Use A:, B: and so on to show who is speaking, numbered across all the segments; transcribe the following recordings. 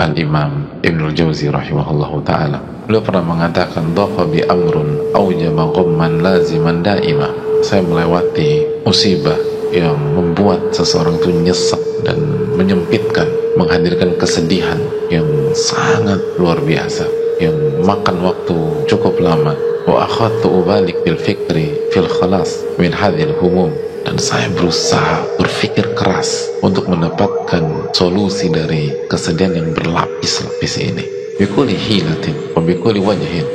A: Al-Imam Ibnul Jauzi rahimahullahu ta'ala. Beliau pernah mengatakan dhafa bi amrun awjama ghamman laziman daima. Saya melewati musibah yang membuat seseorang itu nyesek dan menyempitkan menghadirkan kesedihan yang sangat luar biasa yang makan waktu cukup lama. Wa akhadtu ubalik bil fikri fil khalas min hadhil humum dan saya berusaha berpikir keras untuk mendapatkan solusi dari kesedihan yang berlapis-lapis ini. Bikuli hilatin bikuli wajhin.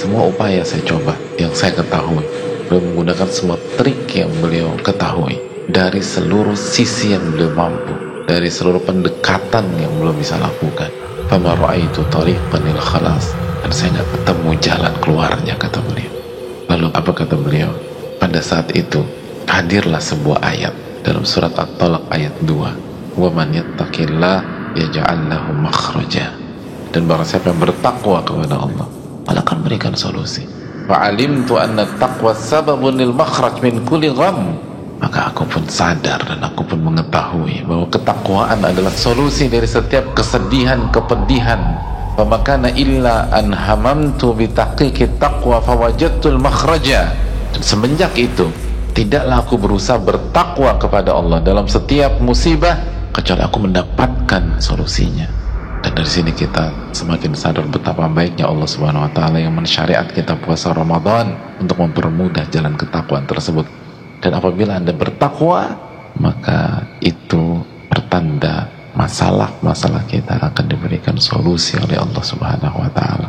A: Semua upaya saya coba yang saya ketahui beliau menggunakan semua trik yang beliau ketahui dari seluruh sisi yang beliau mampu dari seluruh pendekatan yang belum bisa lakukan. Fama ra'aitu tariqan il khalas. Dan saya nggak ketemu jalan keluarnya kata beliau. Lalu apa kata beliau? Pada saat itu hadirlah sebuah ayat dalam surat At-Talaq ayat 2 wa man yattaqillah yaj'al lahu makhraja dan barang siapa yang bertakwa kepada Allah Allah akan berikan solusi fa'alimtu anna taqwa sababun lil makhraj min kulli maka aku pun sadar dan aku pun mengetahui bahwa ketakwaan adalah solusi dari setiap kesedihan, kepedihan. Famakana illa an hamamtu bitahqiqi taqwa fawajadtul makhraja. Dan semenjak itu, tidaklah aku berusaha bertakwa kepada Allah dalam setiap musibah kecuali aku mendapatkan solusinya. Dan dari sini kita semakin sadar betapa baiknya Allah Subhanahu wa taala yang mensyariat kita puasa Ramadan untuk mempermudah jalan ketakwaan tersebut. Dan apabila Anda bertakwa, maka itu pertanda masalah-masalah kita akan diberikan solusi oleh Allah Subhanahu wa taala.